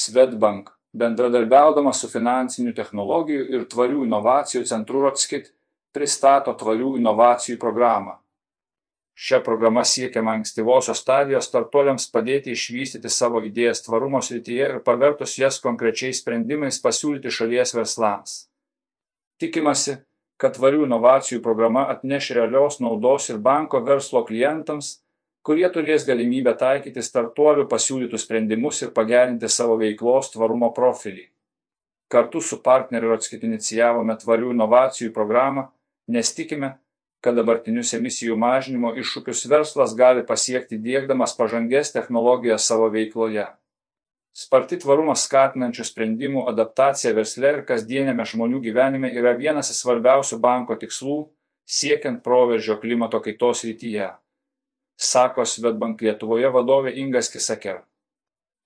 Svetbank, bendradarbiaudama su finansinių technologijų ir tvarių inovacijų centru Rotskit, pristato tvarių inovacijų programą. Šia programa siekiama ankstyvosios stadijos startuoliams padėti išvystyti savo idėjas tvarumo srityje ir pavertus jas konkrečiais sprendimais pasiūlyti šalies verslams. Tikimasi, kad tvarių inovacijų programa atneš realios naudos ir banko verslo klientams, kurie turės galimybę taikyti startuolių pasiūlytus sprendimus ir pagerinti savo veiklos tvarumo profilį. Kartu su partneriu Rotskit inicijavome tvarių inovacijų programą, nes tikime, kad dabartinius emisijų mažinimo iššūkius verslas gali pasiekti dėkdamas pažangės technologijas savo veikloje. Sparti tvarumą skatinančių sprendimų adaptacija versle ir kasdienėme žmonių gyvenime yra vienas iš svarbiausių banko tikslų siekiant proveržio klimato kaitos rytyje, sako Svetbank Lietuvoje vadovė Ingas Kisaker.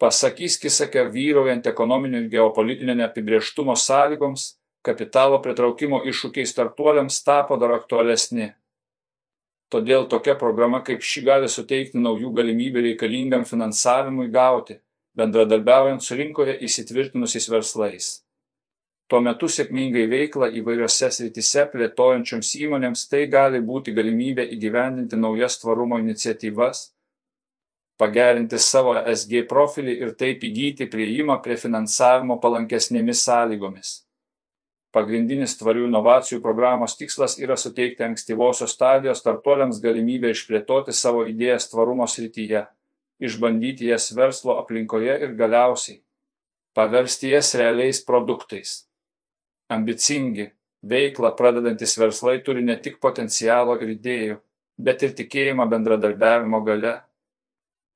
Pasakys Kisaker vyraujant ekonominio ir geopolitinio neapibrieštumo sąlygoms, kapitalo pritraukimo iššūkiai startuoliams tapo dar aktualesni. Todėl tokia programa kaip ši gali suteikti naujų galimybių reikalingam finansavimui gauti, bendradarbiaujant su rinkoje įsitvirtinusiais verslais. Tuo metu sėkmingai veiklą įvairiose srityse plėtojančioms įmonėms tai gali būti galimybė įgyvendinti naujas tvarumo iniciatyvas, pagerinti savo SG profilį ir taip įgyti prieimą prie finansavimo palankesnėmis sąlygomis. Pagrindinis tvarių inovacijų programos tikslas yra suteikti ankstyvosios stadijos startuoliams galimybę išplėtoti savo idėjas tvarumo srityje, išbandyti jas verslo aplinkoje ir galiausiai paversti jas realiais produktais. Ambicingi, veiklą pradedantis verslai turi ne tik potencialo ir idėjų, bet ir tikėjimą bendradarbiavimo gale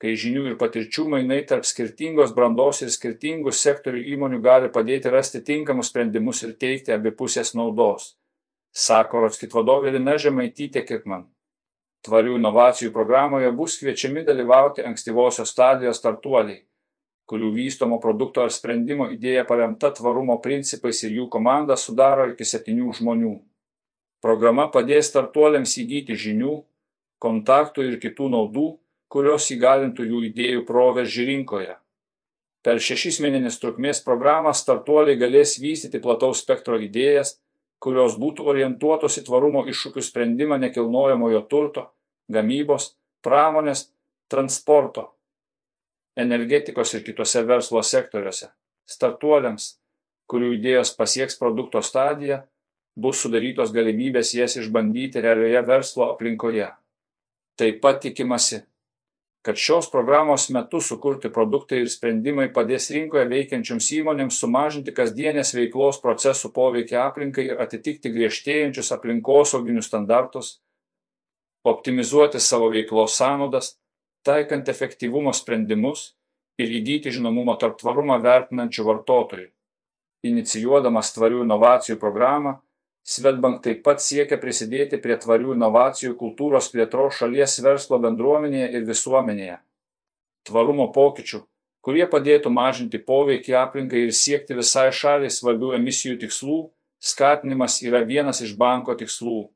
kai žinių ir patirčių mainai tarp skirtingos brandos ir skirtingų sektorių įmonių gali padėti rasti tinkamus sprendimus ir teikti abipusės naudos, sako Rotskit vadovė Lina Žemaitytė Kirkman. Tvarių inovacijų programoje bus kviečiami dalyvauti ankstyvosios stadijos startuoliai, kurių vystomo produkto ar sprendimo idėja paremta tvarumo principais ir jų komanda sudaro iki septynių žmonių. Programa padės startuoliams įgyti žinių, kontaktų ir kitų naudų, kurios įgalintų jų idėjų proveržį rinkoje. Per šešis mėnesius trukmės programą startuoliai galės vystyti plataus spektro idėjas, kurios būtų orientuotos į tvarumo iššūkių sprendimą nekilnojamojo turto, gamybos, pramonės, transporto, energetikos ir kitose verslo sektoriuose. Startuoliams, kurių idėjos pasieks produkto stadiją, bus sudarytos galimybės jas išbandyti realioje verslo aplinkoje. Taip pat tikimasi, kad šios programos metu sukurti produktai ir sprendimai padės rinkoje veikiančioms įmonėms sumažinti kasdienės veiklos procesų poveikį aplinkai ir atitikti griežtėjančius aplinkosauginius standartus, optimizuoti savo veiklos sąnaudas, taikant efektyvumo sprendimus ir įgyti žinomumą tarp tvarumą vertinančių vartotojų. Inicijuodamas tvarių inovacijų programą, Svetbank taip pat siekia prisidėti prie tvarių inovacijų kultūros plėtros šalies verslo bendruomenėje ir visuomenėje. Tvarumo pokyčių, kurie padėtų mažinti poveikį aplinkai ir siekti visai šaliai svarbių emisijų tikslų, skatinimas yra vienas iš banko tikslų.